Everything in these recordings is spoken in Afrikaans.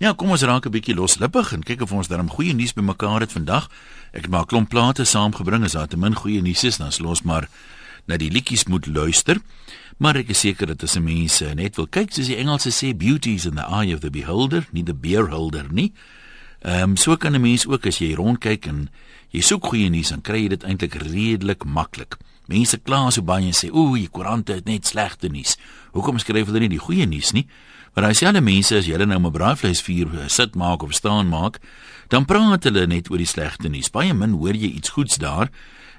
Ja, kom ons raak 'n bietjie loslippig en kyk of ons darm goeie nuus bymekaar het vandag. Ek het maar 'n klomp plate saamgebring as daar te min goeie nuus is, dan los maar na die liedjies moet luister. Maar ek is seker dat as mense net wil kyk, soos die Engelse sê, beauties in the eye of the beholder, nie the beholder nie. Ehm um, so kan 'n mens ook as jy rondkyk en jy soek goeie nuus, dan kry jy dit eintlik redelik maklik. Mense kla so baie en sê, "Ooh, die koerante het net slegte nuus." Hoekom skryf hulle nie die goeie nuus nie? Maar as jy al die mense as jy nou 'n braaivleisvuur eh, sit maak of staan maak, dan praat hulle net oor die slegte nuus. Baie min hoor jy iets goeds daar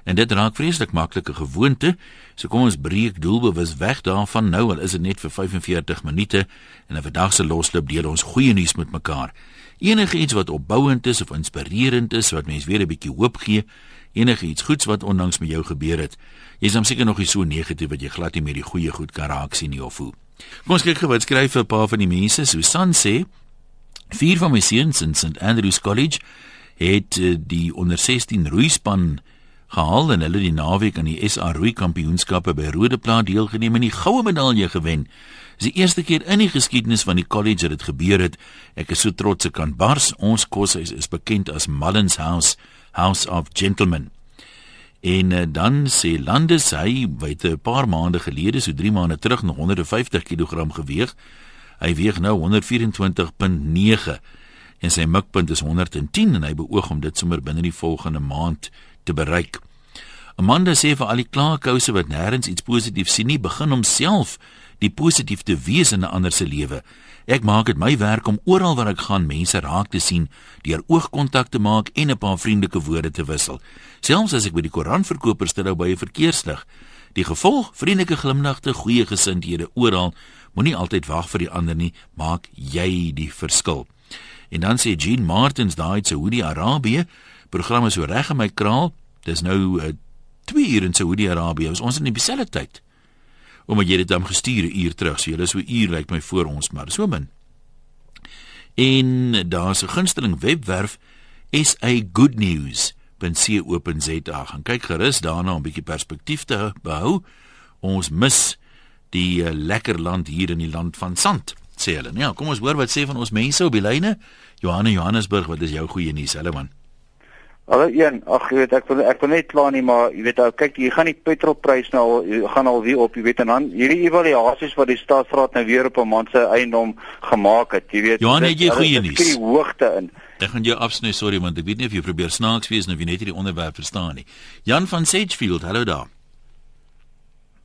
en dit raak vreeslik maklike gewoonte. So kom ons breek doelbewus weg daarvan nou al is dit net vir 45 minute en 'n vandag se losloop deel ons goeie nuus met mekaar. Enige iets wat opbouend is of inspirerend is wat mense weer 'n bietjie hoop gee, enige iets goeds wat onlangs met jou gebeur het. Jy is dan seker nog nie so negatief wat jy glad nie met die goeie goed kan raak sien nie of hoe. Kom ons kyk gou wat skryf 'n paar van die mense. Susan sê vier van my seuns in St Andrews College het uh, die onder 16 roeispan gehaal en hulle die naweek aan die SA roei kampioenskappe by Rodeplaat deelgeneem en die goue medalje gewen. Dis die eerste keer in die geskiedenis van die college dat dit gebeur het. Ek is so trots ek kan bars. Ons koshuis is bekend as Mullins House, House of Gentlemen. En uh, dan sê Landes hy weet 'n paar maande gelede, so 3 maande terug nog 150 kg geweeg. Hy weeg nou 124.9 en sy mikpunt is 110 en hy beoog om dit sommer binne die volgende maand te bereik. Amanda sê vir al die klaarkouse wat nêrens iets positief sien nie, begin homself die positief te wees in 'n ander se lewe. Ek maak dit my werk om oral waar ek gaan mense raak te sien, deur oogkontak te maak en 'n paar vriendelike woorde te wissel. Selfs as ek by die koeranverkoper stel by 'n verkeerslig. Die gevolg, vriendelike glimlagte, goeie gesindhede oral, moenie altyd wag vir die ander nie, maak jy die verskil. En dan sê Jean Martins daai uit Saudi-Arabië, programme so reg in my kraal. Dis nou 2 uh, uur in Saudi-Arabië. Ons is in dieselfde tyd omdat jy dit dan gestuur 'n uur terug. So jy is so uur lyk my voor ons, maar so min. En daar's 'n gunsteling webwerf SA Good News .co.za. Gaan kyk gerus daarna om 'n bietjie perspektief te behou. Ons mis die uh, lekker land hier in die land van sand, sê hulle. Ja, kom ons hoor wat sê van ons mense op die lyne. Johanna Johannesburg, wat is jou goeie nuus? Hallo man. Hallo een, ag jy weet ek wil ek wil net kla nie maar jy weet ou kyk jy gaan die petrolprys nou al gaan al weer op jy weet en dan hierdie evaluasies wat die staatsraad nou weer op 'n maand se eiendom gemaak het jy weet Johan het jy goeie nuus? die hoogte in. Ek gaan jou afsny sorry want ek weet nie of jy probeer snaaks wees of jy net hierdie onderwerp verstaan nie. Jan van Sagefield hallo daar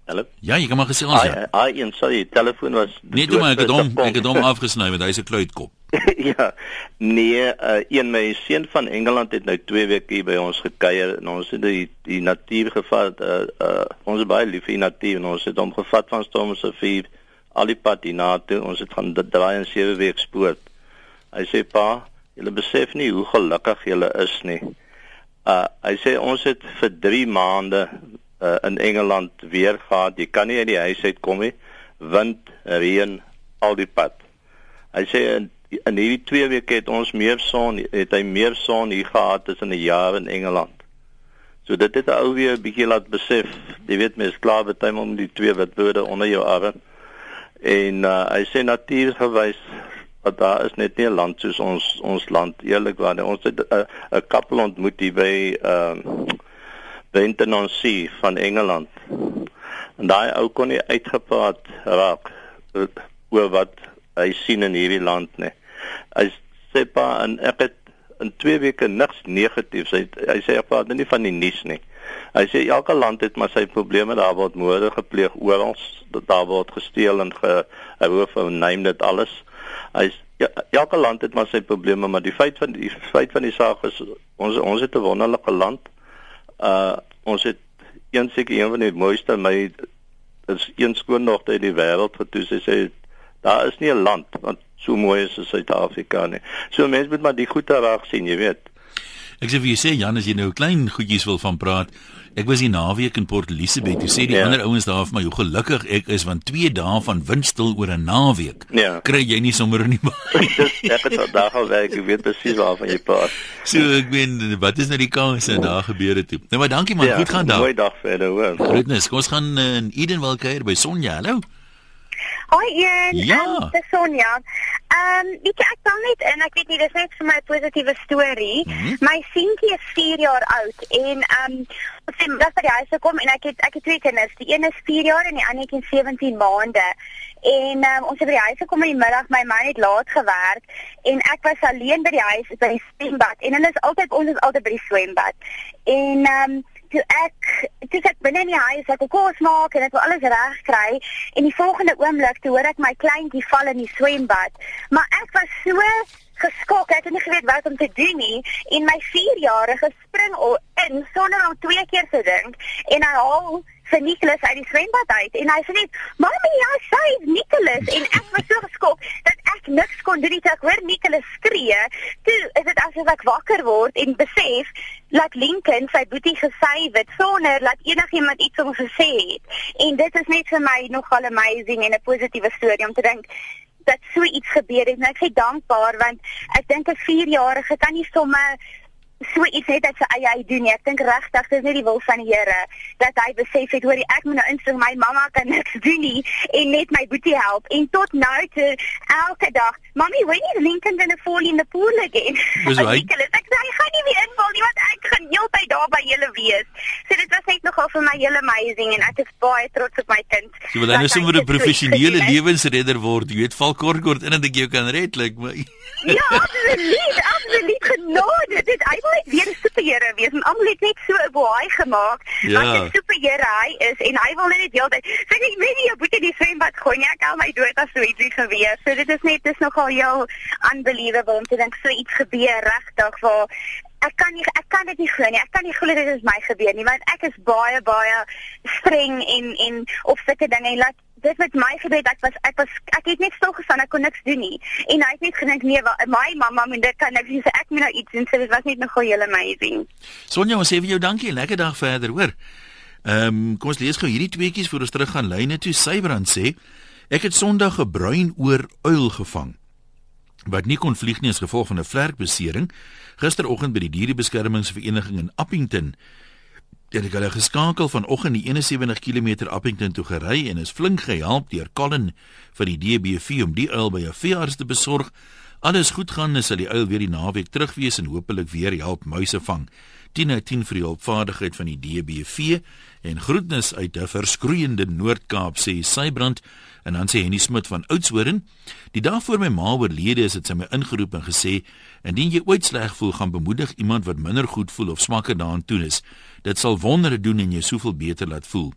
Hallo. Ja, jy kan maar gesê ons. Ja, ai, en sorry, die telefoon was Nee, toe maar ek het hom ek het hom afgesny want hy's 'n kluitkop. ja. Nee, uh, een my seun van Engeland het nou 2 weke hier by ons gekuier en ons het die die natuur gevat. Uh, uh ons is baie lief vir die natuur en ons het hom gevat van Stormsrivier al die pad hiernatoe. Ons het gaan draai en 7 weke spoort. Hy sê pa, jy besef nie hoe gelukkig jy is nie. Uh hy sê ons het vir 3 maande uh, in Engeland weer gehad. Jy kan nie uit die huis uit kom nie. Wind, reën, al die pad. Hy sê in, in hierdie 2 weke het ons meer son, het hy meer son hier gehad as in 'n jaar in Engeland. So dit het ou weer 'n bietjie laat besef. Jy weet mens klaar betuig om die twee witwoorde onder jou arm. En uh, hy sê natuurgewys dat daar is net nie 'n land soos ons ons land eerlikwaar. Ons het 'n 'n koppel ontmoet hier by ehm uh, Benton on Sea van Engeland. En daai ou kon nie uitgepraat raak oor wat hy sien in hierdie land nie. Hy sê pa en ek het in 2 weke niks negatiefs. Hy hy sê ek praat nie van die nuus nie. Hy sê elke land het maar sy probleme. Daar word moorde gepleeg oral, daar word gesteel en ge hy hoof en neem dit alles. Hy ja, elke land het maar sy probleme, maar die feit van die feit van die saak is ons ons het 'n wonderlike land uh ons het een seker een van die mooiste my is een skoondogter in die wêreld wat toe sy sê daar is nie 'n land wat so mooi is as Suid-Afrika nie. So mense moet maar die goeie raak sien, jy weet. Ek sê vir jy sê Jan as jy nou klein goedjies wil van praat. Ek was hier naweek in Port Elizabeth. Jy sê die ja. ander ouens daar vir my hoe gelukkig ek is want 2 dae van windstil oor 'n naweek. Ja. Kry jy nie sommer nie. ek het vandag al werk, ek weet presies waarvan jy praat. So ek meen wat is nou die kans en daar gebeur dit toe. Nou maar dankie man, ja, goed gaan daar. Mooi dag verder hoor. Groetnis. Kom ons gaan in Edenville kuier by Sonja. Hallo. Hoi Ian. Ja. Um, dis Sonja. Ehm, um, weet jy ek kan net en ek weet nie dis net vir my 'n positiewe storie. Mm -hmm. My seentjie is 4 jaar oud en ehm um, ons het net by die huis gekom en ek het ek het twee kinders. Die een is 4 jaar en die ander is 17 maande. En um, ons het by die huis gekom in die middag, my man het laat gewerk en ek was alleen by die huis by die swembad en hulle is altyd ons is altyd by die swembad. En ehm um, toe ek toe ek binne in die huis ek kos maak en ek wou alles reg kry en die volgende oomblik toe hoor ek my kleintjie val in die swembad. Maar ek was so geskok ek het nie geweet wat om te doen nie en my 4-jarige spring al in sonder om twee keer te dink en hy haal vir Nicholas uit die swembad uit en hy sê net mamma ja sy is Nicholas. En ek was so geskok dat ek niks kon doen nie ek hoor Nicholas skree toe is dit asof ek wakker word en besef dat Lincoln sy boetie gesave het sonder dat enigiemand iets om gesê het. En dit is net vir my nogal amazing en 'n positiewe storie om te dink dat so iets gebeur het. En ek sê dankbaar want ek dink 'n 4-jarige kan nie sommer so iets net uit sy eie uit doen nie. Ek dink regtig dis net die wil van die Here dat hy besef het hoor ek moet nou insig my mamma kan niks doen nie en net my boetie help en tot nou toe elke dag Mommy, when is Lincoln going to fall in the pool again? Dis hy. Ek sê hy gaan nie weer inval nie want ek gaan heeltyd daar by julle wees. So dit was net nogal vir my hele amazing en ek is baie trots op my kind. Jy wil dan sommer 'n professionele lewensredder word. Jy weet val kort kort in en ek jou kan red, lyk like my. ja, absoluut, absoluut genade. Dit hy net weer 'n superheld wees en almal het net so 'n boei gemaak ja. wat 'n superheld hy is en hy wil net heeltyd sê ek weet nie jy moet die swembad gooi nie. Ek al my dood as so ietsie gewees. So dit is net dis nogal jou unbelievable om te dink so iets gebeur regtig waar ek kan nie ek kan dit nie glo nie. Ek kan nie glo dit is my gebeur nie want ek is baie baie streng en en op sulke dinge. En laat dit met my gebeur ek was ek was ek het net stil gestaan ek kon niks doen nie. En hy het net gedink nee wa, my mamma moet dit kan ek sê ek moet nou iets doen. So dit was net nogal heel amazing. Sonja ons sê vir jou dankie. Lekker dag verder hoor. Ehm um, kom ons lees gou hierdie tweeetjies voor ons terug gaan lyne toe. Sybrand sê ek het Sondag 'n bruin oor uil gevang wat nie kon vlieg nie as gevolg van 'n vlerkbesering gisteroggend by die dierebeskermingsvereniging in Appington het ek hulle geskakel vanoggend die 71 km Appington toe gery en is flink gehelp deur Colin van die DBV om die uil by 'n veearts te besorg. Alles goed gaan, sal die uil weer die naweek terug wees en hopelik weer help muise vang. 10 uit 10 vir die hulpvaardigheid van die DBV en groetnis uit 'n verskroeiende Noord-Kaap sê Sybrand en dan sê Henny Smit van Oudtshoorn. Die dag voor my ma oorlede is dit sy my ingeroep en gesê indien jy ooit sleg voel gaan bemoedig iemand wat minder goed voel of swakker daaraan toe is. Dit sal wondere doen en jou soveel beter laat voel.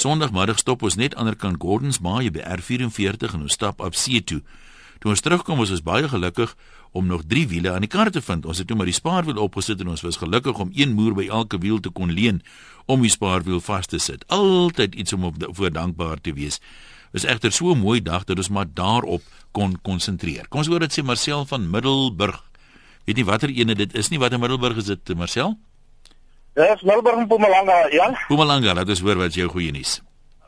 Sondagmiddag stop ons net aanderkant Gordons Bay by R44 en ons stap op see toe. Toe ons terugkom was ons baie gelukkig om nog 3 wiele aan die kar te vind. Ons het toe maar die spaarwiel opgesit en ons was gelukkig om een moer by elke wiel te kon leen om die spaarwiel vas te sit. Altyd iets om op voor dankbaar te wees. Is egter so 'n mooi dag dat ons maar daarop kon konsentreer. Kom ons hoor dit sê Marcel van Middelburg. Weet nie watter ene dit is nie wat in Middelburg is dit Marcel? Ja, is Middelburg en Mpumalanga, ja. Mpumalanga, laat ons hoor wat jou goeie nuus.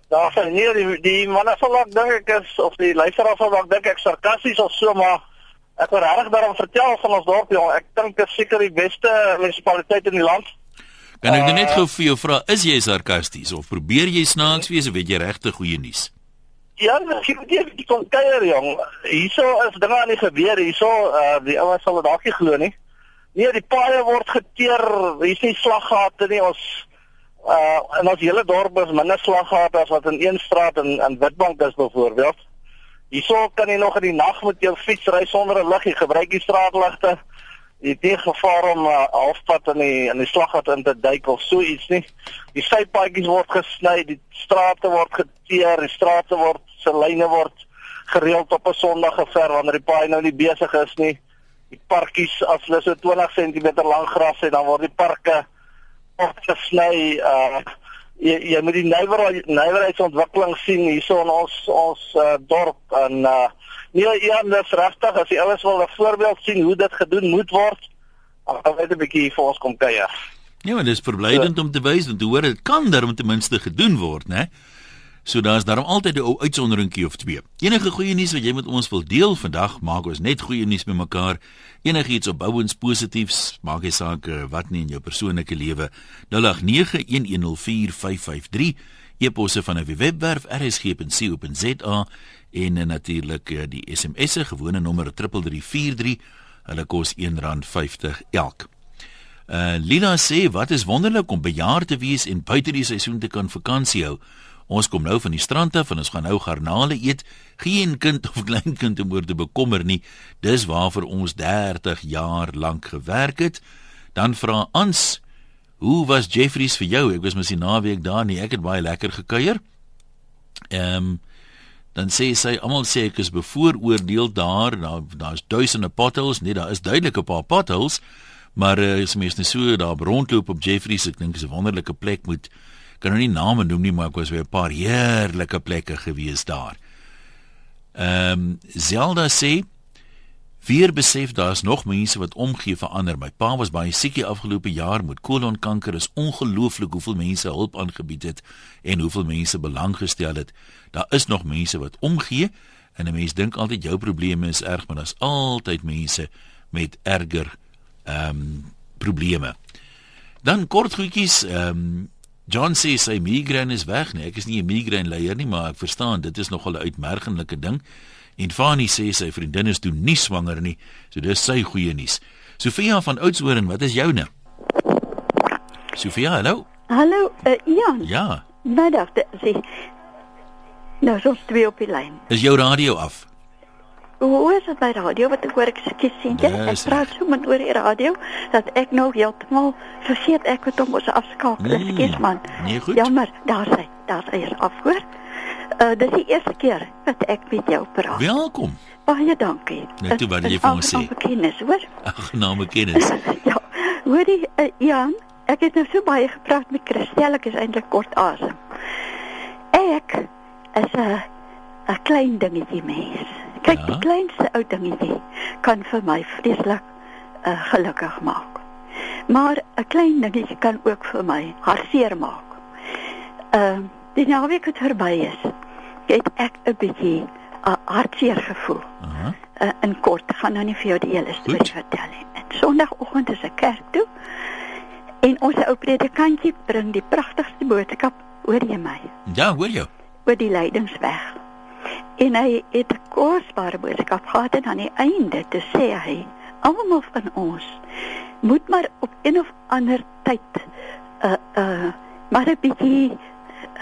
Daar sê nee, die die manne sal dalk dink ek is of die luisteraars sal dalk dink ek sarkasties of so maar ek wil regtig daarom vertel van ons dorp jong. Ek dink dit is seker die beste munisipaliteit in die land. Kan ek uh, net gou vir jou vra, is jy sarkasties of probeer jy snaaks wees of weet jy regtig goeie nuus? Ja, ek net die kom kuier jong. Hierso is dinge aan die gebeur. Hierso uh die ouens sal dit dalk nie glo nie. Nee, die paaie word geteer. Hier's nie slaggate nie. Ons uh en ons hele dorp is minder slaggate as wat in een straat in in Witbank is byvoorbeeld. Hierso kan jy nog in die nag met jou fiets ry sonder 'n lig. Jy gebruik die straatligte. Jy het nie gevaar om uh, halfpad in die in die slaggat in te duik of so iets nie. Die sypaadjies word gesny, die strate word geteer, die strate word se lyne word gereeld op 'n Sondag gever wanneer die paai nou nie besig is nie. Die parkies as hulle so 20 cm lank gras het, dan word die parke opgesny. Uh jy, jy moet die nywerheidsontwikkeling sien hierso in ons ons uh, dorp en uh nee ja, dis regtig as jy alles wil 'n voorbeeld sien hoe dit gedoen moet word. Dan weet 'n bietjie vir ons kom kuier. Ja, maar dis verblydend ja. om te wys dat hoor dit kan daarom ten minste gedoen word, né? So daar's daarom altyd 'n ou uitsonderingkie of twee. Enige goeie nuus wat jy met ons wil deel vandag, maak ons net goeie nuus met mekaar. Enigiets opbouends positiefs, maak jy saak eh, wat nie in jou persoonlike lewe. 0891104553 eposse van 'n webwerf rsg.co.za en uh, natuurlik uh, die SMS'e gewone nommer 3343 hulle kos R1.50 elk. Uh Lila sê wat is wonderlik om bejaard te wees en buite die seisoen te kan vakansie hou. Ons kom nou van die strand af en ons gaan nou garnale eet. Geen kind of kleinkind om oor te bekommer nie. Dis waarvoor ons 30 jaar lank gewerk het. Dan vra Ans, hoe was Jeffries vir jou? Ek was mos die naweek daar nie. Ek het baie lekker gekuier. Ehm um, dan sê sy almal sê ek is bevooroordeel daar. Daar daar's duisende potholes. Nee, daar is duidelik 'n paar potholes. Maar uh, as mens net so daar rondloop op Jeffries, ek dink dit is 'n wonderlike plek moet kan nou nie name noem nie, maar ek was by 'n paar heerlike plekke gewees daar. Ehm um, Zelda sê weer besef daar's nog mense wat omgee vir ander. My pa was baie siek die afgelope jaar met kolonkanker. Is ongelooflik hoeveel mense hulp aangebied het en hoeveel mense belang gestel het. Daar is nog mense wat omgee en 'n mens dink altyd jou probleme is erg, maar daar's altyd mense met erger ehm um, probleme. Dan kort goedjies, ehm um, John sê sy migraine is weg nie. Ek is nie 'n migraine leier nie, maar ek verstaan dit is nogal 'n uitmergelike ding. En Fanny sê sy vriendin is toe nie swanger nie. So dis sy goeie nuus. Sofia van Oudtshoorn, wat is joune? Sofia, hallo. Hallo, uh, Jan. Ja. Middag, sê. Nou, ons twee op die lyn. Is jou radio af? Hoe is dit by radio wat ek hoor ek skiet sien jy? Ek praat so met oor die radio dat ek nou heeltemal vergeet ek het hom ons afskakel. Nee, Skiet man. Nee, goed. Jammer, daar sê, daar sê is afhoor. Uh dis die eerste keer wat ek met jou praat. Welkom. Baie dankie. Net toe wat jy vir ons sê. Kennis, hoor? Aangename kennis. ja. Hoorie, uh, Jan, ek het nou so baie gepraat met Christel, ek is eintlik kort asem. Ek is 'n 'n klein dingetjie mens. Kyk, Ja. die kleinste ou dingetjie kan vir my vreeslik uh, gelukkig maak. Maar 'n klein dingetjie kan ook vir my hartseer maak. Ehm uh, die naweek wat verby is, het ek 'n bietjie 'n uh, hartseer gevoel. Aha. Uh, in kort gaan nou nie vir jou die hele storie vertel nie. En Sondagoggend is ek kerk toe. En ons ou predikantjie bring die pragtigste boodskap oor jy my Ja, hoor jou. oor die lydingsweg. En hy het 'n kosbare boodskap gehad en aan die einde te sê hy, almal van ons moet maar op een of ander tyd uh uh maar 'n bietjie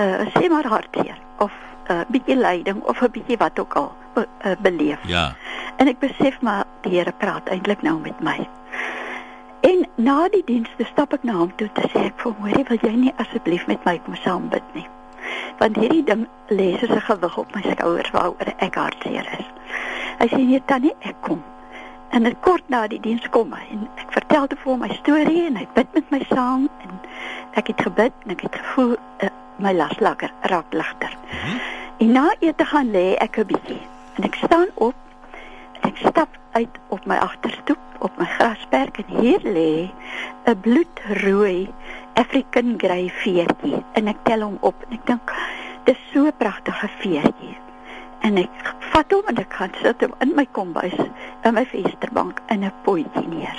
uh sê maar hartseer of 'n uh, bietjie lyding of 'n bietjie wat ook al be, uh, beleef. Ja. En ek besef maar die Here praat eintlik nou met my. En na die diens toe stap ek na hom toe te sê ek vir hom, "Hoorie, wil jy nie asseblief met my kom saam bid nie?" Want hierdie ding lê soos 'n gewig op my skouers waaroor ek hartseer is. Hy sê, "Nee, tannie, ek kom." En dit kort na die diens kom hy en ek vertel te hom my storie en hy bid met my saam en ek het gebid en ek het gevoel uh, my las lakker raak ligter. En na ete gaan lê ek 'n bietjie en ek staan op en ek stap uit op my agterstoep op my grasperk en hier lê 'n bloedrooi African grey veertjie en ek tel hom op en ek dink dis so 'n pragtige veertjie en ek vat hom en ek gaan sit hom in my kombuis in my vensterbank in 'n potjie neer.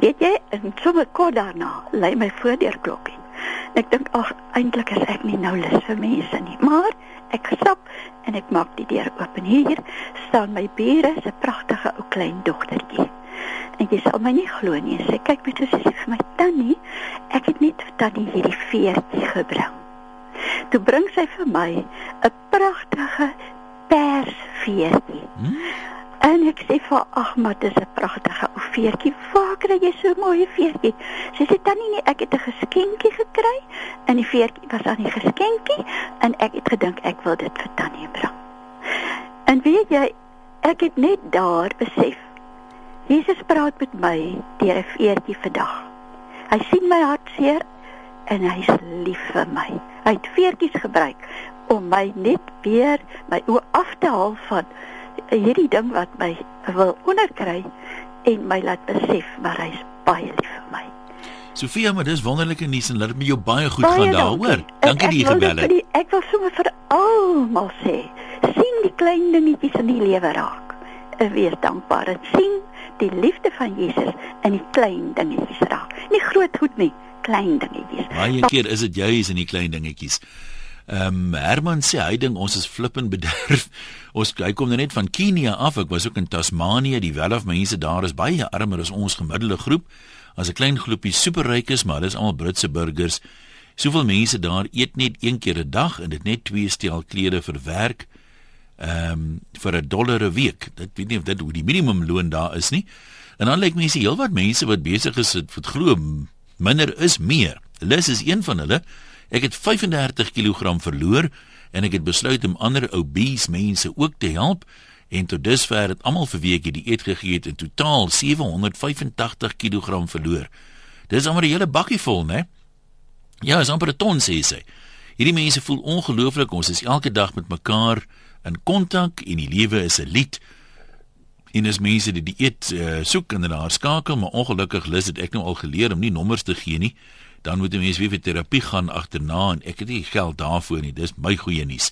Weet jy, en sommer kort daarna lê my voordeurklokkie. Ek dink ag eintlik is ek nie nou lus vir mense nie, maar ek stap en ek maak die deur oop en hier staan my bure se pragtige ou klein dogtertjie. En jy sal my nie glo nie, sy kyk met so sy vir my tannie, ek het net vir tannie hierdie veertjie gebring. Toe bring sy vir my 'n pragtige pers veertjie. Hm? En ek sê vir ag maar dis 'n pragtige ou veertjie. Waar kry jy so 'n mooi veertjie? Sy sê tannie nee, ek het 'n geskenkie gekry en die veertjie was aan die geskenkie en ek het gedink ek wil dit vir tannie bring. En weet jy, ek het net daar besef. Jesus praat met my deur 'n veertjie vandag. Hy sien my hartseer en hy's lief vir my. Hy het veertjies gebruik om my net weer my oë af te haal van hierdie ding wat my wil onderkry en my laat besef maar hy's baie lief vir my. Sofia, maar dis wonderlike nuus en laat dit met jou baie goed Baie gaan daar, dankie. ek dat jy dit gebel het. die- Ek wil sommer vir almal sê, sien die klein dingetjies in die lewe raak. En wees dankbaar en sien die liefde van Jesus in die klein dingetjies raak. Nie groot goed nie, klein dingetjies. Baie keer is dit juis in die klein dingetjies. Ehm um, Herman sê hy dink ons is flippend bederf. Ons hy kom net van Kenia af. Ek was ook in Tasmanië. Die welf mense daar is baie armer as ons gemiddelde groep. As 'n klein groepie superryk is, maar dis almal Britse burgers. Soveel mense daar eet net een keer 'n dag en dit net twee stel klere vir werk. Ehm um, vir 'n dollar 'n week. Dit weet nie of dit hoe die minimumloon daar is nie. En dan lyk mense heelwat mense wat besig is vir glo minder is meer. Lis is een van hulle. Ek het 35 kg verloor en ek het besluit om ander obese mense ook te help en tot dusver het almal vir weke die eet gegee het in totaal 785 kg verloor. Dis amper 'n hele bakkie vol, né? Ja, is amper 'n ton sê sy. Hierdie mense voel ongelooflik. Ons is elke dag met mekaar in kontak en die lewe is 'n lied. En as mense die dieet uh, soek en daar skakel, maar ongelukkig lus dit ek nou al geleer om nie nommers te gee nie dan moet 'n mens weer vir terapie gaan agterna en ek het nie geld daarvoor nie. Dis my goeie nuus.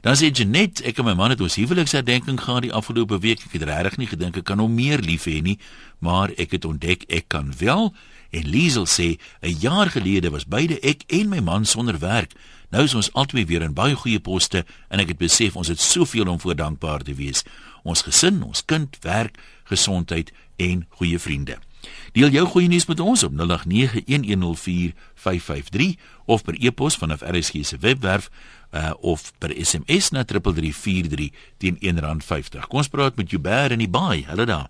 Dan sê Janet, ek en my man het ons huweliksherdenking gehad die afgelope week. Ek het regtig nie gedink ek kan hom meer lief hê nie, maar ek het ontdek ek kan wel. En Liesel sê, 'n jaar gelede was beide ek en my man sonder werk. Nou is ons albei weer in baie goeie poste en ek het besef ons het soveel om voor dankbaar te wees. Ons gesin, ons kind, werk, gesondheid en goeie vriende. Deel jou goeie nuus met ons op 0891104553 of per e-pos vanaf RSG se webwerf uh, of per SMS na 3343 teen R1.50. Kom ons praat met Jubber in die baai. Hallo daar.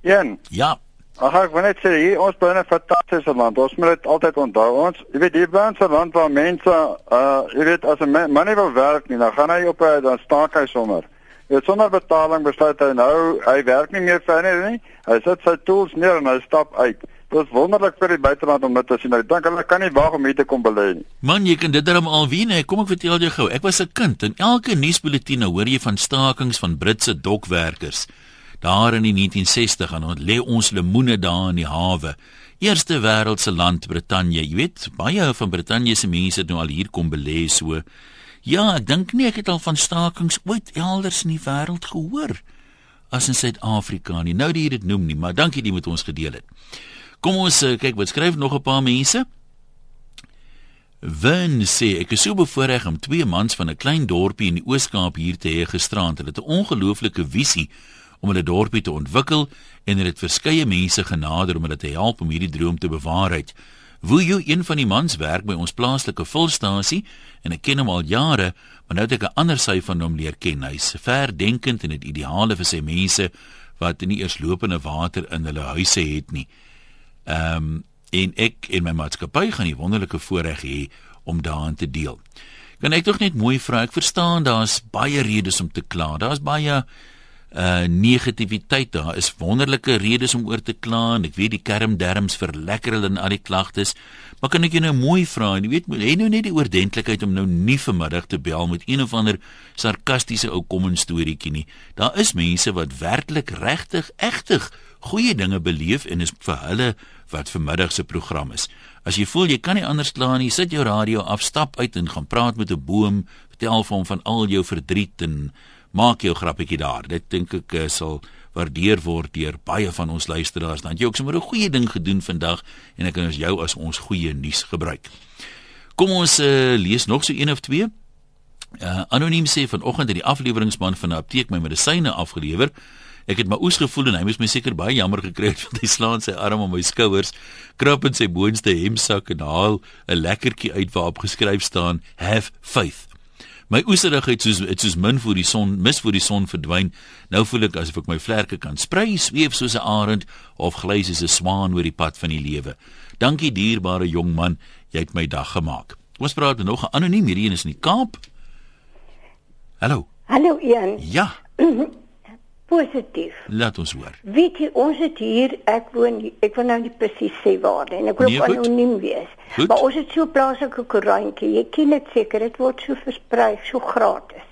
Jan. Ja. Ag ek wil net sê hier ons bly in 'n fantastiese land. Ons moet dit altyd onthou. Ons, jy weet, hier bly 'n land waar mense uh jy weet as 'n man nie wil werk nie, dan gaan hy op 'n dan staak hy sommer. Dit sonder betaling besluit hy nou, hy werk nie meer vir nie, nie. Hy sit sy tools neer en hy stap uit. Dit is wonderlik vir die buiteland om dit te sien. Ek dink hulle kan nie wag om hier te kom belê nie. Man, jy kan dit darm al wie nee, kom ek vertel jou gou. Ek was 'n kind en elke nuusbulletin hoor jy van stakings van Britse dokwerkers. Daar in die 1960 aan lê ons lemoene daar in die hawe. Eerste wêreldse land Brittanje, jy weet, baie van Brittanje se mense het nou al hier kom belê so. Ja, ek dink nie ek het al van stakings ooit elders in die wêreld gehoor as in Suid-Afrika nie. Nou dat jy dit noem nie, maar dankie jy met ons gedeel het. Kom ons uh, kyk wat skryf nog 'n paar mense. Wen sê ek is so bevoorreg om twee mans van 'n klein dorpie in die Oos-Kaap hier te hê gisterand. Hulle het 'n ongelooflike visie om hulle dorpie te ontwikkel en hulle het verskeie mense genader om hulle te help om hierdie droom te bewaarheid. Wuju, een van die mans werk by ons plaaslike volstasie en ek ken hom al jare, maar nou het ek 'n ander sy van hom leer ken. Hy's verdenkend en het ideale vir sy mense wat nie eers lopende water in hulle huise het nie. Ehm um, en ek en my maatskappy gaan die wonderlike voorreg hê om daarin te deel. Kan ek tog net mooi vra, ek verstaan daar's baie redes om te kla. Daar's baie uh negativiteit daar is wonderlike redes om oor te kla en ek weet die kermderms verlekker hulle in al die klagtes maar kan ek jou nou mooi vra? Jy weet jy nou net die oordentlikheid om nou nie vanmiddag te bel met een of ander sarkastiese ou kom en storieetjie nie. Daar is mense wat werklik regtig egtig goeie dinge beleef en is vir hulle wat vanmiddag se program is. As jy voel jy kan nie anders kla nie sit jou radio af stap uit en gaan praat met 'n boom vertel vir hom van al jou verdriet en maak jou grappietjie daar. Dit dink ek uh, sal waardeer word deur baie van ons luisteraars. Dan jy ook sommer 'n goeie ding gedoen vandag en ek kan ons jou as ons goeie nuus gebruik. Kom ons uh, lees nog so een of twee. Uh, anoniem sê vanoggend het die afleweringsman van 'n apteek my medisyne afgelewer. Ek het my oes gevoel en hy moes my seker baie jammer gekry het want hy slaan sy arm om my skouers, krap in sy boonste hemsak en haal 'n lekkertjie uit waarop geskryf staan have faith. My oeserigheid soos dit soos min voor die son, mis voor die son verdwyn. Nou voel ek asof ek my vlerke kan sprei, sweef soos 'n arend of gly soos 'n swaan oor die pad van die lewe. Dankie dierbare jong man, jy het my dag gemaak. Ons praat nog 'n anoniem hierdie een is in die Kaap. Hallo. Hallo Ian. Ja. positief. Laat ons hoor. Weet jy, ons het hier, ek woon ek wil nou nie presies sê waar nie en ek wil nee, anoniem wees. Goed. Maar ons het so 'n plaaslike koerantjie. Jy ken dit seker, dit word so versprei, so gratis.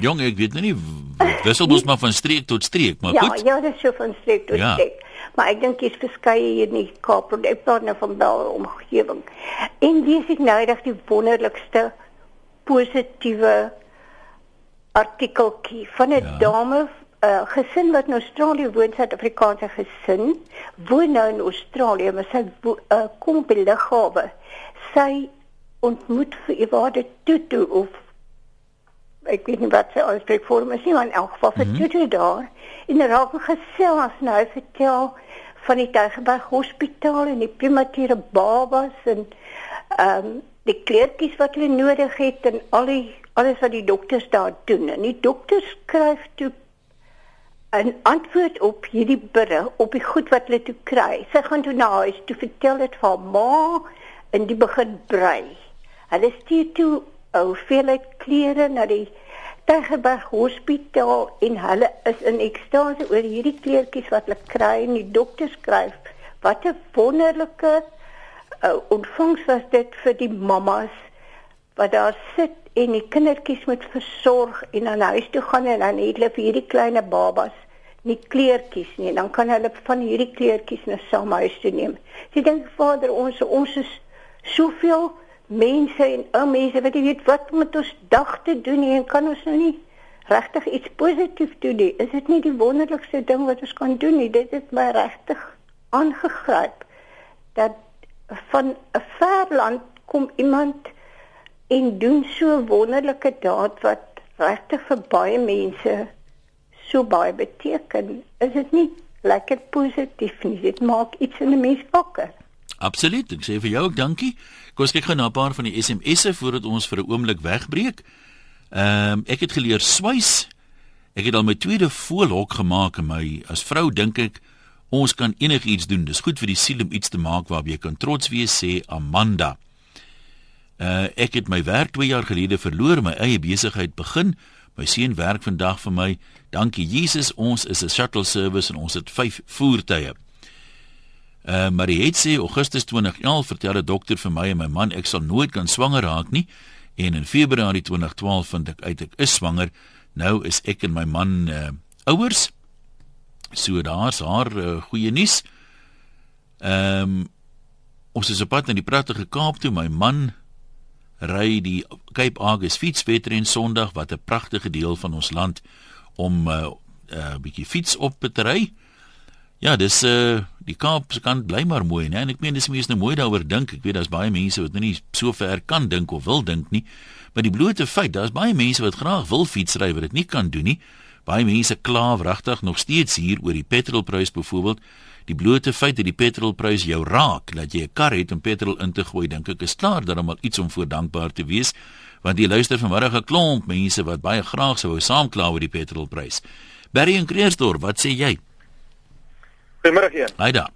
Jong, ek weet nou nie wissel mos maar van streek tot streek, maar ja, goed. Ja, ja, dit is so van streek tot ja. streek. Maar ek dink jy's verskeie hier in die Kaap, ek praat nou van Bel omgewing. En dis ek nou reg die wonderlikste positiewe artikeltjie van 'n ja. dame uh, gesin wat in Australië woon, Suid-Afrikaanse gesin, woon nou in Australië, maar sy uh, kom by Lughawe. Sy ontmoet vir Ewade Tutu of ek weet nie wat sy uitspreek vir my sien maar in elk geval vir mm -hmm. Tutu daar in raak gesels nou vertel van die Tygerberg Hospitaal en die premature babas en ehm um, die kleertjies wat hulle nodig het en al die alles wat die dokters daar doen en die dokters skryf toe 'n antwoord op hierdie berig op die goed wat hulle toe kry. Sy gaan toe na huis toe vertel dit vir haar ma en die begin brei. Hulle stuur toe hoeveelheid klere na die Tegerberg Hospitaal en hulle is in ekstase oor hierdie kleertjies wat hulle kry en die dokter skryf wat 'n wonderlike uh, ontvangs was dit vir die mammas wat daar sit en die kindertjies moet versorg en dan huis toe gaan en dan het hulle vir hierdie klein babas nie kleertjies nie dan kan hulle van hierdie kleertjies na saam huis toe neem. Sy dink vader ons ons is soveel mense en ou mense wat jy weet wat met ons dag te doen nie en kan ons nou nie regtig iets positief doen nie. Is dit nie die wonderlikste ding wat ons kan doen nie? Dit het my regtig aangegryp dat van 'n ver land kom iemand en doen so wonderlike daad wat regtig vir baie mense so baie beteken. Is dit nie lekker positief nie? Dit maak iets in 'n mens wakker. Absoluut. Ek sê vir jou ook dankie. Kom ons kyk gou na 'n paar van die SMS'e voordat ons vir 'n oomblik wegbreek. Ehm um, ek het geleer swys. Ek het al my tweede voelhok gemaak en my as vrou dink ek ons kan enigiets doen. Dis goed vir die siel om iets te maak waarop jy kan trots wees sê Amanda. Uh ek het my werk 2 jaar gelede verloor, my eie besigheid begin. My seun werk vandag vir my. Dankie Jesus, ons is 'n shuttle service en ons het 5 voertuie. Uh hy het sê Augustus 2011 vertel 'n dokter vir my en my man ek sal nooit kan swanger raak nie en in Februarie 2012 vind ek uit ek is swanger. Nou is ek en my man uh ouers. So daar's haar uh, goeie nuus. Ehm um, ons is op pad na die pragtige Kaap toe. My man ry die Cape Agnes fietswedren Sondag wat 'n pragtige deel van ons land om 'n uh, uh, bietjie fiets op te ry. Ja, dis uh die Kaap se kant bly maar mooi, né? En ek meen dis mense nou mooi daaroor dink. Ek weet daar's baie mense wat nou nie so ver kan dink of wil dink nie. Maar die blote feit, daar's baie mense wat graag wil fietsry wat dit nie kan doen nie. Baie mense kla wragtig nog steeds hier oor die petrolprys byvoorbeeld. Die blote feit dat die petrolprys jou raak, dat jy 'n kar het om petrol in te gooi, dink ek is klaar dat almal iets om voor dankbaar te wees, want jy luister vanmiddag 'n klomp mense wat baie graag sou wou saamkla oor die petrolprys. Barry en Kreersdorp, wat sê jy? Goeiemôre hier. Haida.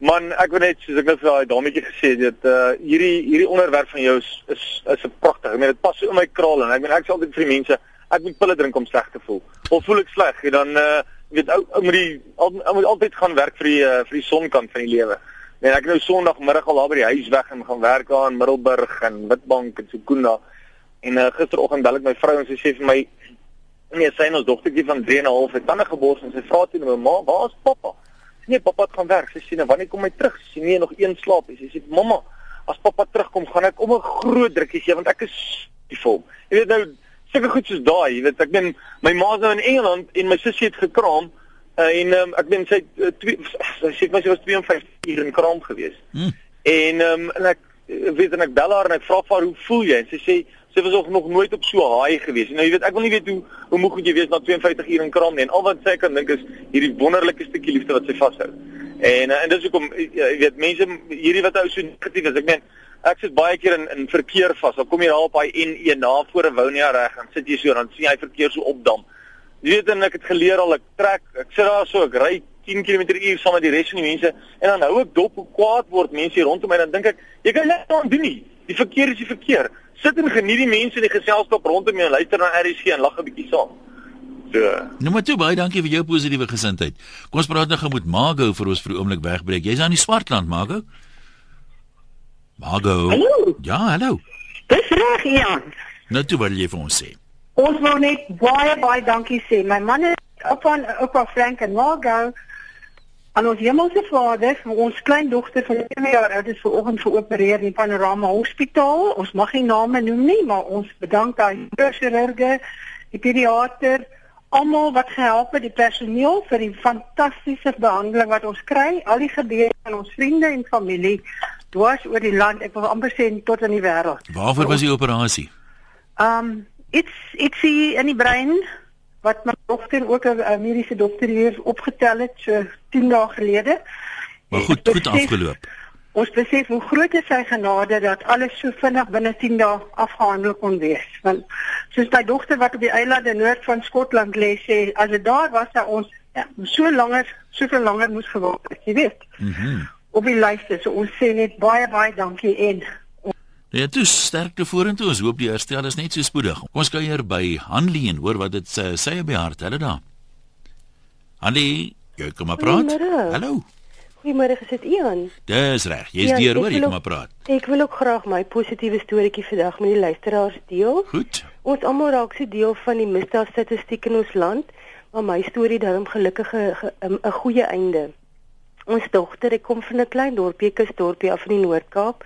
Man, ek wil net soos ek net vir daai dametjie gesê het, dat uh hierdie hierdie onderwerp van jou is is is 'n pragtig. Ek meen dit pas so in my kraal en ek meen ek sê altyd vir die mense, ek moet pille drink om sleg te voel. Of voel ek sleg, dan uh weet ou ou moet die al, moet altyd gaan werk vir die uh, vir die sonkant van die lewe. Nee, ek nou Sondagmiddag al daar by die huis weg en gaan werk daar in Middelburg en Witbank en Sekunda. En uh, gisteroggend bel ek my vrou en sy sê vir my nee, sy en ons dogtertjie van 3 en 'n half het tande gebors en sy vra toe my ma, "Waar is pappa?" Sy nee, pappa het gaan werk. Sy sê, "Nou wanneer kom hy terug?" Sy sê, "Nee, nog een slaap." Sy sê, "Mamma, as pappa terugkom, gaan ek om 'n groot drukkie gee want ek is die vol." Jy weet nou sulke goed soos daai, jy weet ek ben my ma's nou in Engeland en my sussie het gekraam uh, en um, ek ben sy uh, twee sy sê my sy was 52 uur in kraam gewees. Hmm. En um, en ek eh, weet en ek bel haar en ek vra vir haar hoe voel jy en sy sê sy was nog nooit op so haai gewees. Nou jy weet ek wil nie weet hoe hoe moeg jy wees na 52 uur in kraam nie en al wat sy kan dink is hierdie wonderlike stukkie liefde wat sy vashou. En uh, en dis hoekom jy weet mense hierdie wat ou so negatief is. Ek meen ek sit baie keer in in verkeer vas. Dan kom jy daar op daai N1 na voor 'n Wonia reg en sit jy so dan sien jy verkeer so opdam. Jy weet en ek het geleer al ek trek, ek sit daar so ek ry 10 km/h saam met die res van die mense en dan hou ek dop hoe kwaad word mense hier rondom my dan dink ek jy kan net aan doen nie. Die verkeer is die verkeer. Sit en geniet die mense in die geselskap rondom jou en luister na RSG en lag 'n bietjie saam. So. Nou maar toe baie dankie vir jou positiewe gesindheid. Kom ons praat nou gou met Margo vir ons vir 'n oomblik wegbreek. Jy's aan die Swartland, Margo. Margo. Hallo. Ja, hallo. Dis reg, Jan. Nou toe wil jy vir ons sê. Ons wil net baie baie dankie sê. My man is op van Oupa Frank en Margo. Aan ons hemelse Vader, ons klein dogter van 2 jaar oud is ver oggend geopereer in Panorama Hospitaal. Ons mag nie name noem nie, maar ons bedank daai chirurge, die pediater, almal wat gehelp het, die personeel vir die fantastiese behandeling wat ons kry, al die gebede van ons vriende en familie dwars oor die land, ek wil amper sê tot in die wêreld. Waarvoor was die operasie? Um iets ietsie in die brein wat my dogter ook 'n mediese dokter hier opgetel het so 10 dae gelede. Maar goed, goed afgeloop. Ons besef hoe groot is sy genade dat alles so vinnig binne 10 dae afgehandel kon wees. Want soos my dogter wat op die eilande noord van Skotland lê sê, as dit daar was dat ons ja, so langer, soveel langer moes gewag het, jy weet. Mhm. Mm op die lyste, so ons sê net baie baie dankie en Ja, toe sterkte vorentoe. Ons hoop die herstel is net so spoedig. Kom ons kuier by Hanlie en hoor wat dit sê sy die hart. Hulle daar. Hanlie, jy kom maar praat. Hallo. Goeiemôre, gesit Ian. Dis reg. Jy's deur hoor, jy kom maar praat. Ek wil ook graag my positiewe storieetjie vandag met die luisteraars deel. Goed. Ons almal raak se deel van die misdaadstatistiek in ons land, maar my storie daarom gelukkig 'n 'n goeie einde. Ons dogter, ek kom van 'n klein dorpie, kusdorpie af in die Noord-Kaap,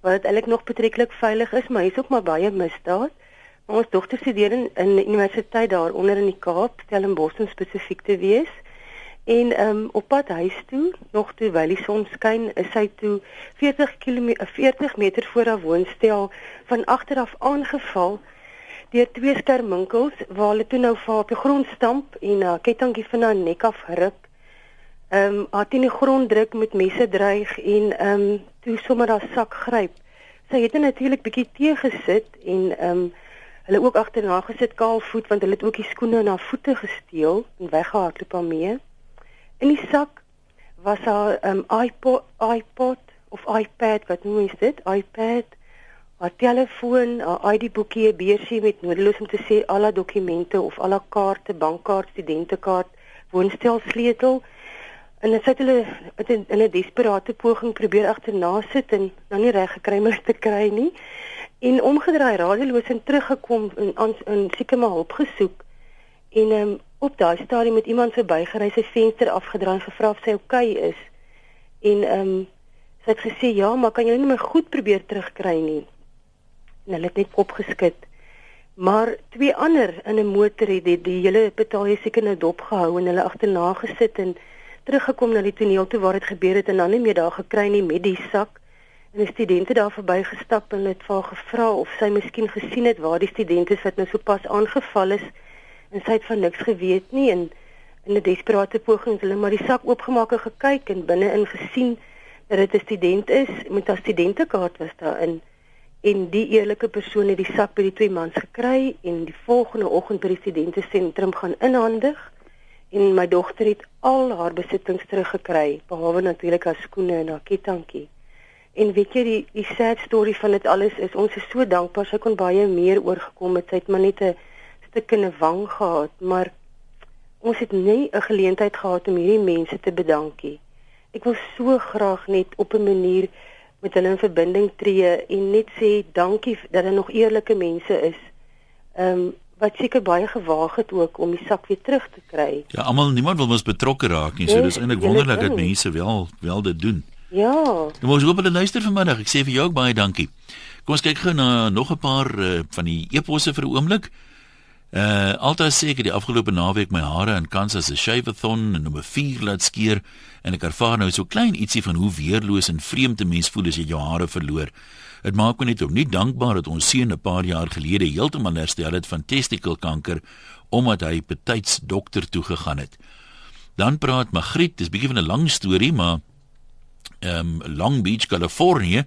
waar dit eintlik nog betreklik veilig is, maar hier's ook maar baie misdaad. Maar ons dogter studeer in, in universiteit daar onder in die Kaap, Stellenbosch spesifiek te wees. En ehm um, op pad huis toe, nog toe wyl die son skyn, is sy toe 40 km 40 meter voor haar woonstel van agter af aangeval deur twee skerminkels waar hulle toe nou vir op die grond stamp en 'n uh, kettingie van haar nek af ruk. Ehm um, haar teen die grond druk met messe dreig en ehm um, toe sommer haar sak gryp. Sy het natuurlik bietjie teë gesit en ehm um, hulle ook agterna gesit kaalvoet want hulle het ook die skoene en haar voete gesteel en weggehardloop daarmee. In die sak was haar um, iPod, iPod of iPad, wat noem jy dit? iPad, haar telefoon, haar ID-boekie, 'n beursie met nodeloos om te sê al haar dokumente of al haar kaarte, bankkaart, studentekaart, woonstelsleutel. En dit het hulle in 'n desperate poging probeer agterna sit en nou nie reg gekry dit te kry nie. En omgedraai radeloos en teruggekom en ons in seker maar hulp gesoek. En um, op daai stadium met iemand verbygery sy venster afgedraai en gevra of sy oukei okay is. En ehm um, sy het gesê ja, maar kan jy net my goed probeer terugkry nie. En hulle het net kop geskit. Maar twee ander in 'n motor het die, die hele betalje seker nou dop gehou en hulle agterna gesit en teruggekom na die toneel toe waar dit gebeur het en dan nie meer daar gekry nie met die sak. En 'n studente daar verbygestap en het vir haar gevra of sy miskien gesien het waar die studente wat nou sopas aangeval is en sy het van niks geweet nie en in 'n desperate poging het hulle maar die sak oopgemaak en gekyk en binne-in gesien dat dit 'n student is met 'n studentekaart was daarin en die eerlike persoon het die sak by die twee mans gekry en die volgende oggend by die studente sentrum gaan inhandig en my dogter het al haar besittings teruggekry behalwe natuurlik haar skoene en haar kettingkie en weet jy die die sad story van dit alles is ons is so dankbaar sy kon baie meer oorgekom het sy het maar net 'n stuk in 'n wang gehad, maar ons het nie 'n geleentheid gehad om hierdie mense te bedankie. Ek wil so graag net op 'n manier met hulle in verbinding tree en net sê dankie dat daar nog eerlike mense is. Ehm um, wat seker baie gewaag het ook om die sak weer terug te kry. Ja, almal niemand wil mos betrokke raak nie, so nee, dis eintlik wonderlik dat mense wel wel dit doen. Ja. Nou ons hoop hulle luister vanmiddag. Ek sê vir jou ook baie dankie. Kom ons kyk gou na nog 'n paar uh, van die eposse vir 'n oomblik. Uh altyd seker die afgelope naweek my hare in Kansas 'n shave-a-thon en nommer 4 laat skeer en ek ervaar nou so klein ietsie van hoe weerloos en vreemd 'n mens voel as jy jou hare verloor. Dit maak my net om nie dankbaar dat ons seun 'n paar jaar gelede heeltemal herstel het van testikelkanker omdat hy betyds dokter toe gegaan het. Dan praat Magriet, dis bietjie van 'n lang storie, maar ehm um, Long Beach, Kalifornië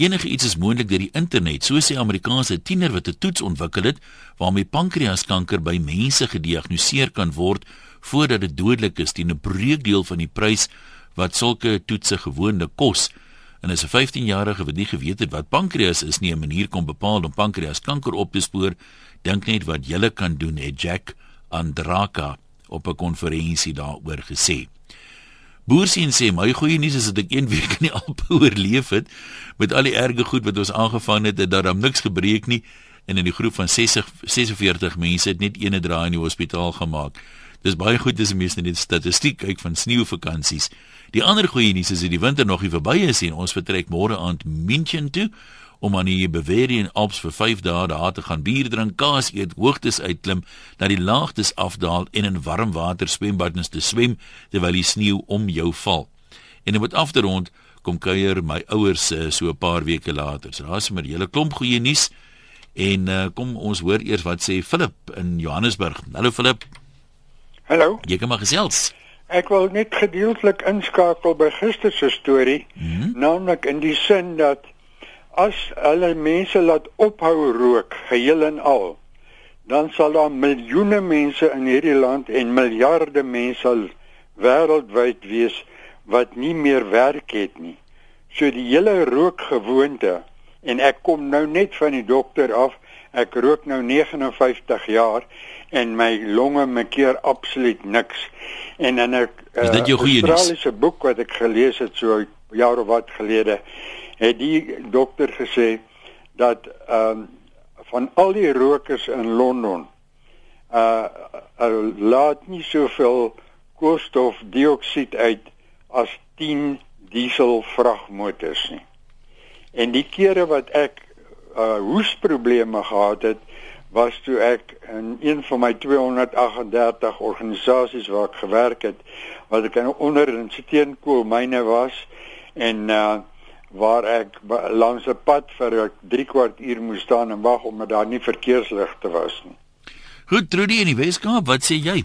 Enige iets is moontlik deur die internet, so sê Amerikaanse tiener wat 'n toets ontwikkel het waarmee pankreaskanker by mense gediagnoseer kan word voordat dit dodelik is teen 'n breekdeel van die prys wat sulke toetse gewoonlik kos. En as 'n 15-jarige wat nie geweet het wat pankreas is nie, 'n manier kom bepaal om pankreaskanker op te spoor, dink net wat jy kan doen, het Jack Andraka op 'n konferensie daaroor gesê. Boersien sê my goeie nuus is dat ek een week in die Alpe oorleef het met al die erge goed wat ons aangevang het en dat daar niks gebreek nie en in die groep van 60 46 mense het net eene draai in die hospitaal gemaak. Dis baie goed dis mense net statistiek kyk van sneeuvakansies. Die ander goeie nuus is dat die winter nog nie verby is en ons vertrek môre aand München toe om aan die Bavarian Alps vir 5 dae daar te gaan bier drink, kaas eet, hoogtes uitklim, na die laagtes afdaal en in warm water swembaddens te swem terwyl die sneeu om jou val. En om dit af te rond, kom kuier my ouers uh, so 'n paar weke later. So daar's 'n hele klomp goeie nuus. En uh, kom ons hoor eers wat sê Philip in Johannesburg. Hallo Philip. Hallo. Jy kan maar gesels. Ek wil net gedeeltelik inskakel by gister se storie, mm -hmm. naamlik in die sin dat as hulle mense laat ophou rook geheel en al, dan sal daar miljoene mense in hierdie land en miljarde mense wêreldwyd wees wat nie meer werk het nie. So die hele rookgewoonte en ek kom nou net van die dokter af. Ek rook nou 59 jaar en my longe maak absoluut niks. En in 'n Australiese boek wat ek gelees het so jare wat gelede, het die dokter gesê dat ehm um, van al die rokers in Londen uh, uh laat nie soveel koolstofdioksied uit as 10 diesel vragmotors nie. En die kere wat ek uh hoesprobleme gehad het, was toe ek in een van my 238 organisasies waar ek gewerk het, wat ek onder in steenkoolmyne was en uh waar ek langs 'n pad vir 3 kwart uur moes staan en wag omdat daar nie verkeersligte was nie. Goed, Trudy in die Weskaap, wat sê jy?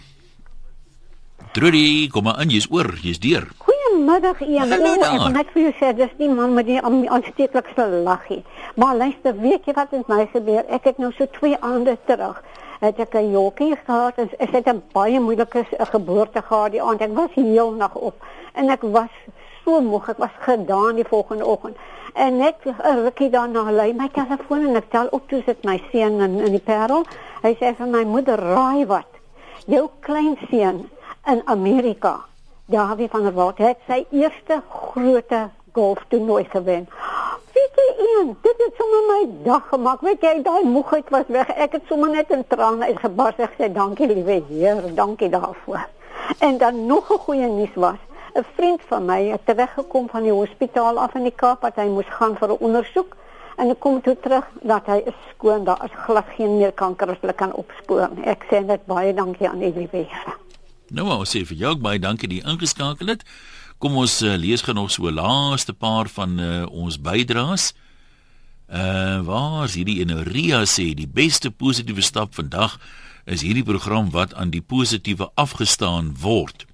Trudy, kom maar in, jy's oor, jy's deur. Goeiemiddag Ian. Hallo, oh, ek net vir jou sê dis die man met die aansteeklikste laggie. Maar luister, weet jy wat met my gebeur? Ek het nou so 2 aande terug het ek 'n jokkie gehad en ek het 'n baie moeilike geboorte gehad die aand. Ek was heel nag op en ek was so moeg. Ek was gedaan die volgende oggend. En net 'n rukkie daarna lei my telefoon en ek tel op toe sit my seun in in die Parel. Hy sê vir my moeder, "Raai wat? Jou kleinseun in Amerika Dawie van der Walt het sy eerste groot golftoernooi gewen. Weet jy een, dit het sommer my dag gemaak. Weet jy, daai moegheid was weg. Ek het sommer net in trane uitgebars en gesê dankie liewe Heer, dankie daarvoor. En dan nog 'n goeie nuus was, 'n vriend van my het teruggekom van die hospitaal af in die Kaap wat hy moes gaan vir 'n ondersoek en ek kom toe terug dat hy is skoon, daar is glad geen meer kanker as hulle kan opspoor. Ek sê net baie dankie aan die liewe Here. Nou wou sê vir jou baie dankie dat jy ingeskakel het. Kom ons uh, lees gou nog so laaste paar van uh, ons bydraes. Uh waar is hierdie Enoria sê die beste positiewe stap vandag is hierdie program wat aan die positiewe afgestaan word.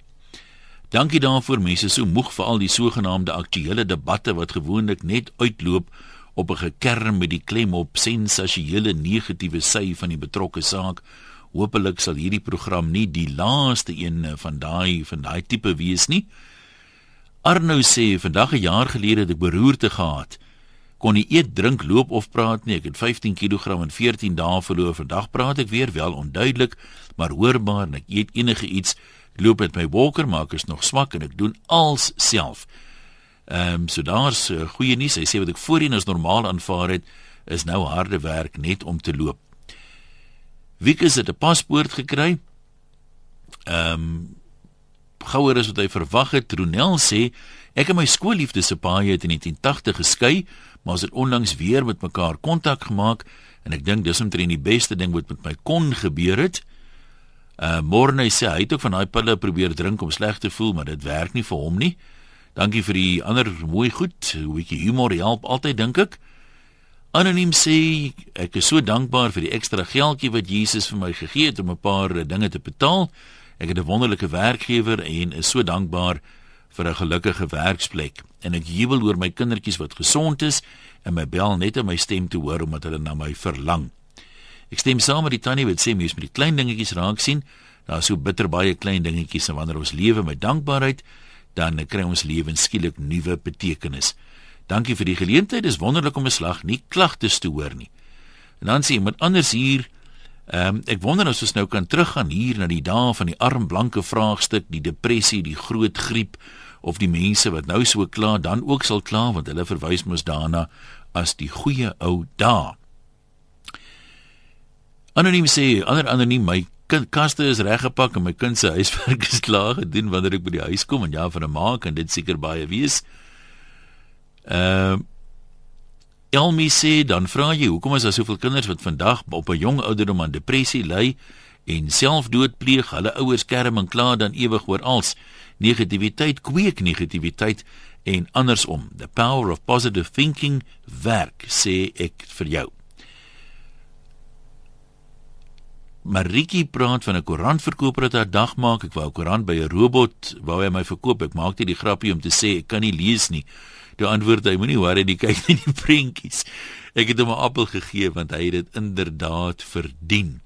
Dankie daarvoor mense so moeg vir al die sogenaamde aktuelle debatte wat gewoonlik net uitloop op 'n gekerm met die klem op sensasionele negatiewe sy van die betrokke saak Hoopelik sal hierdie program nie die laaste een van daai van daai tipe wees nie. Arno sê vandag 'n jaar gelede het ek beroerte gehad. Kon nie eet, drink, loop of praat nie. Ek het 15 kg in 14 dae verloor. Vandag praat ek weer wel onduidelik, maar hoorbaar en ek eet enige iets. Ek loop met my walker, maar ek is nog swak en ek doen alles self. Ehm um, so daar's uh, goeie nuus. Hy sê wat ek voorheen as normaal aanvaar het, is nou harde werk net om te loop. Wieke het 'n paspoort gekry. Ehm um, gouer as wat hy verwag het. Tronel sê ek en my skoolliefde se paai het in 1980 geskei, maar ons het onlangs weer met mekaar kontak gemaak en ek dink dis omtrent die beste ding wat met my kon gebeur het. Uh Morne sê hy het ook van daai pille probeer drink om sleg te voel, maar dit werk nie vir hom nie. Dankie vir die ander mooi goed. 'n Bietjie humor help altyd dink ek. Anoniem sê ek is so dankbaar vir die ekstra geldjie wat Jesus vir my gegee het om 'n paar dinge te betaal. Ek het 'n wonderlike werkgewer en is so dankbaar vir 'n gelukkige werksplek. En ek jubel oor my kindertjies wat gesond is en my bel net om my stem te hoor omdat hulle na my verlang. Ek stem saam met die tannie wat sê mens moet die klein dingetjies raak sien. Daar is so bitter baie klein dingetjies en wanneer ons lewe met dankbaarheid, dan kry ons lewens skielik nuwe betekenis. Dankie vir die geleentheid. Dis wonderlik om 'n slag nie klagtes te hoor nie. En dan sê iemand anders hier, ehm um, ek wonder as ons nou kan teruggaan hier na die dae van die arm blanke vraagstuk, die depressie, die groot griep of die mense wat nou so klaar dan ook sal kla want hulle verwys mos daarna as die goeie ou dae. Anoniem sê, ander anoniem my kaste is reggepak en my kind se huiswerk is klaar gedoen wanneer ek by die huis kom en ja vir 'n maak en dit seker baie wees. Ehm uh, Elmi sê dan vra jy hoekom is daar soveel kinders wat vandag op 'n jong ouderdom aan depressie ly en selfdood pleeg? Hulle ouers kerm en kla dan ewig oor als negativiteit kweek negativiteit en andersom. The power of positive thinking werk sê ek vir jou. Maritjie praat van 'n koerantverkoper wat haar dag maak. Ek wou 'n koerant by 'n robot wou hy my verkoop. Ek maak net die grappie om te sê ek kan nie lees nie. Toe antwoord hy: "Moenie worry nie, kyk net die prentjies." Ek het hom 'n appel gegee want hy het dit inderdaad verdien.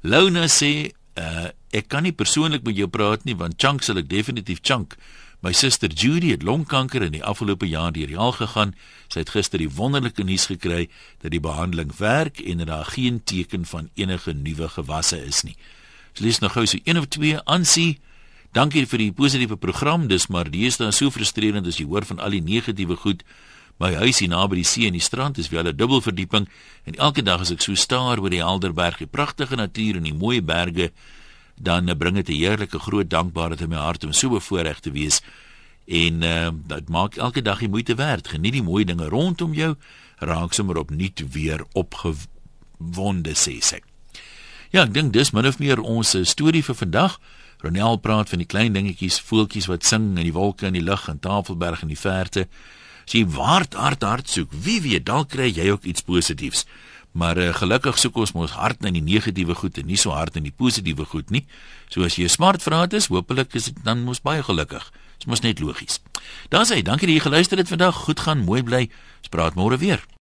Lona sê: uh, "Ek kan nie persoonlik met jou praat nie want chunk sal ek definitief chunk." My suster Judy het longkanker in die afgelope jaar deur die al gegaan. Sy het gister die wonderlike nuus gekry dat die behandeling werk en dat daar geen teken van enige nuwe gewasse is nie. So lees nog gou so een of twee aansie. Dankie vir die positiewe program. Dis maar dis dan so frustrerend as jy hoor van al die negatiewe goed. My huis hier naby die see en die strand is wel 'n dubbel verdieping en elke dag as ek so staar oor die Helderberg, die pragtige natuur en die mooi berge, dan bring dit 'n heerlike groot dankbaarheid in my hart om so bevoorreg te wees. En uh, dit maak elke dag die moeite werd. Geniet die mooi dinge rondom jou, raak sommer opnuut weer opgewonde sê sy. Ja, ek dink dis min of meer ons eh, storie vir vandag. Ronel praat van die klein dingetjies, voeltjies wat sing in die wolke en die lug en Tafelberg in die verte. Sy waard hard hard soek. Wie weet, dalk kry jy ook iets positiefs. Maar uh, gelukkig soek ons mos hard in die negatiewe goed en nie so hard in die positiewe goed nie. So as jy 'n smartvraat is, hopelik is dit dan mos baie gelukkig. Dit mos net logies. Daar's hy. Dankie dat jy geluister het vandag. Goed gaan, mooi bly. Ons praat môre weer.